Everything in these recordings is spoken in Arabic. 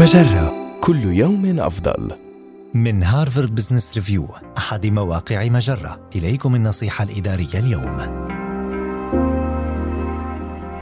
مجرة. كل يوم أفضل. من هارفارد بزنس ريفيو أحد مواقع مجرة. إليكم النصيحة الإدارية اليوم.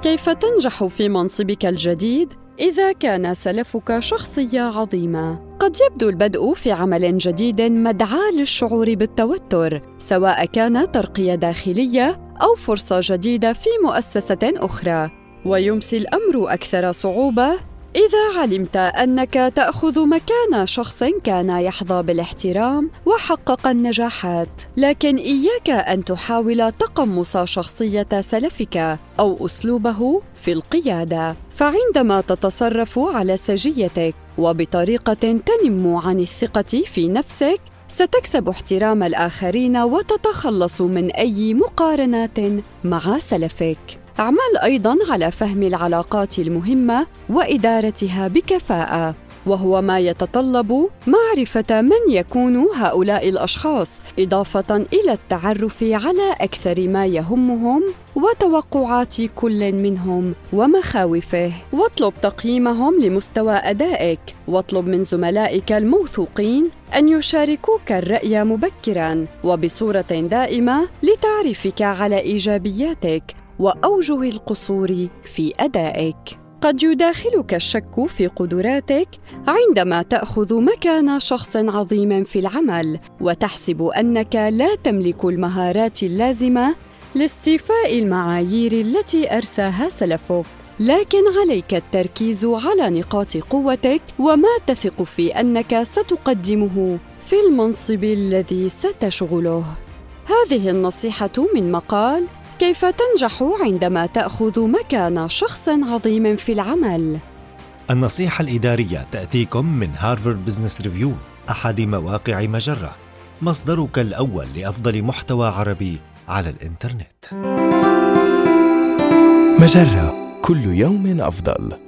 كيف تنجح في منصبك الجديد؟ إذا كان سلفك شخصية عظيمة؟ قد يبدو البدء في عمل جديد مدعاة للشعور بالتوتر، سواء كان ترقية داخلية أو فرصة جديدة في مؤسسة أخرى، ويمسي الأمر أكثر صعوبة إذا علمت أنك تأخذ مكان شخص كان يحظى بالاحترام وحقق النجاحات، لكن إياك أن تحاول تقمص شخصية سلفك أو أسلوبه في القيادة، فعندما تتصرف على سجيتك وبطريقة تنم عن الثقة في نفسك، ستكسب احترام الآخرين وتتخلص من أي مقارنات مع سلفك. اعمل أيضا على فهم العلاقات المهمة وإدارتها بكفاءة وهو ما يتطلب معرفة من يكون هؤلاء الأشخاص إضافة إلى التعرف على أكثر ما يهمهم وتوقعات كل منهم ومخاوفه. واطلب تقييمهم لمستوى أدائك. واطلب من زملائك الموثوقين أن يشاركوك الرأي مبكرا وبصورة دائمة لتعرفك على إيجابياتك. وأوجه القصور في أدائك. قد يداخلك الشك في قدراتك عندما تأخذ مكان شخص عظيم في العمل وتحسب أنك لا تملك المهارات اللازمة لاستيفاء المعايير التي أرساها سلفك. لكن عليك التركيز على نقاط قوتك وما تثق في أنك ستقدمه في المنصب الذي ستشغله. هذه النصيحة من مقال كيف تنجح عندما تأخذ مكان شخص عظيم في العمل؟ النصيحة الإدارية تأتيكم من هارفارد بزنس ريفيو أحد مواقع مجرة. مصدرك الأول لأفضل محتوى عربي على الإنترنت. مجرة كل يوم أفضل.